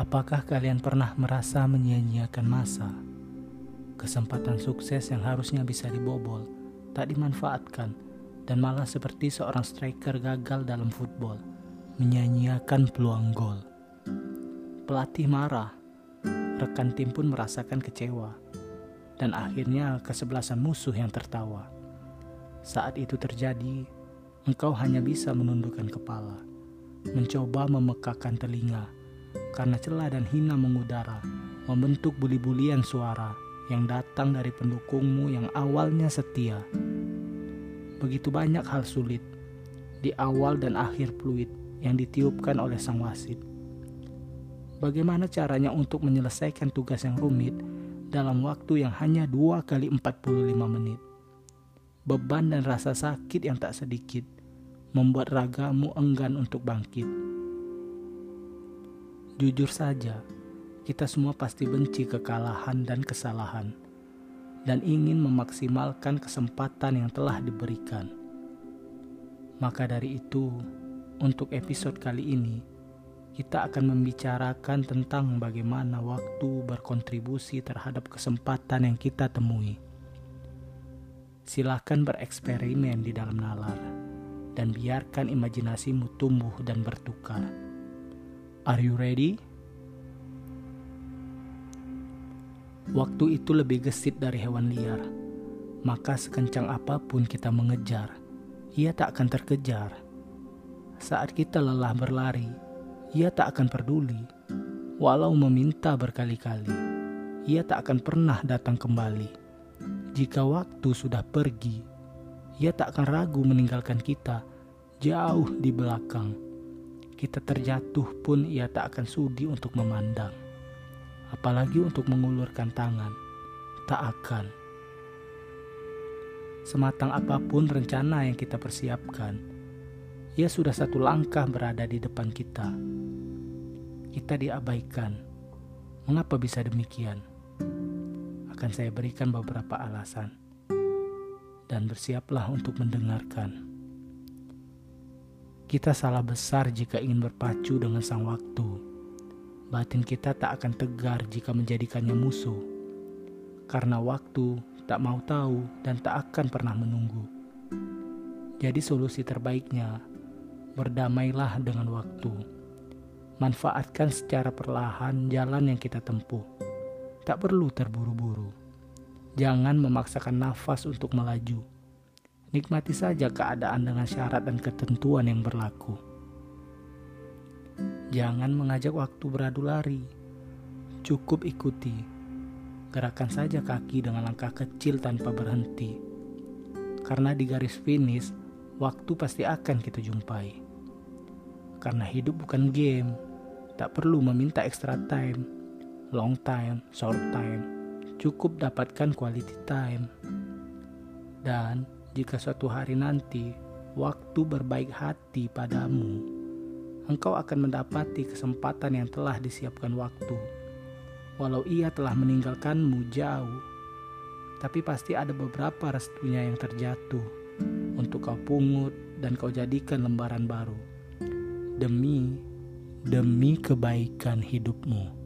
Apakah kalian pernah merasa menyia-nyiakan masa? Kesempatan sukses yang harusnya bisa dibobol, tak dimanfaatkan, dan malah seperti seorang striker gagal dalam football, menyia-nyiakan peluang gol. Pelatih marah, rekan tim pun merasakan kecewa, dan akhirnya kesebelasan musuh yang tertawa. Saat itu terjadi, engkau hanya bisa menundukkan kepala, mencoba memekakan telinga, karena celah dan hina mengudara, membentuk buli-bulian suara yang datang dari pendukungmu yang awalnya setia. Begitu banyak hal sulit di awal dan akhir fluid yang ditiupkan oleh sang wasit. Bagaimana caranya untuk menyelesaikan tugas yang rumit dalam waktu yang hanya 2 kali 45 menit? Beban dan rasa sakit yang tak sedikit membuat ragamu enggan untuk bangkit Jujur saja, kita semua pasti benci kekalahan dan kesalahan, dan ingin memaksimalkan kesempatan yang telah diberikan. Maka dari itu, untuk episode kali ini, kita akan membicarakan tentang bagaimana waktu berkontribusi terhadap kesempatan yang kita temui. Silakan bereksperimen di dalam nalar dan biarkan imajinasimu tumbuh dan bertukar. Are you ready? Waktu itu lebih gesit dari hewan liar, maka sekencang apa pun kita mengejar, ia tak akan terkejar. Saat kita lelah berlari, ia tak akan peduli, walau meminta berkali-kali, ia tak akan pernah datang kembali. Jika waktu sudah pergi, ia tak akan ragu meninggalkan kita jauh di belakang kita terjatuh pun ia tak akan sudi untuk memandang. Apalagi untuk mengulurkan tangan, tak akan. Sematang apa pun rencana yang kita persiapkan, ia sudah satu langkah berada di depan kita. Kita diabaikan. Mengapa bisa demikian? Akan saya berikan beberapa alasan. Dan bersiaplah untuk mendengarkan. Kita salah besar jika ingin berpacu dengan sang waktu. Batin kita tak akan tegar jika menjadikannya musuh. Karena waktu tak mau tahu dan tak akan pernah menunggu. Jadi solusi terbaiknya, berdamailah dengan waktu. Manfaatkan secara perlahan jalan yang kita tempuh. Tak perlu terburu-buru. Jangan memaksakan nafas untuk melaju Nikmati saja keadaan dengan syarat dan ketentuan yang berlaku. Jangan mengajak waktu beradu lari. Cukup ikuti. Gerakan saja kaki dengan langkah kecil tanpa berhenti. Karena di garis finish, waktu pasti akan kita jumpai. Karena hidup bukan game, tak perlu meminta extra time, long time, short time. Cukup dapatkan quality time. Dan jika suatu hari nanti waktu berbaik hati padamu, engkau akan mendapati kesempatan yang telah disiapkan waktu. Walau ia telah meninggalkanmu jauh, tapi pasti ada beberapa restunya yang terjatuh untuk kau pungut dan kau jadikan lembaran baru. Demi demi kebaikan hidupmu.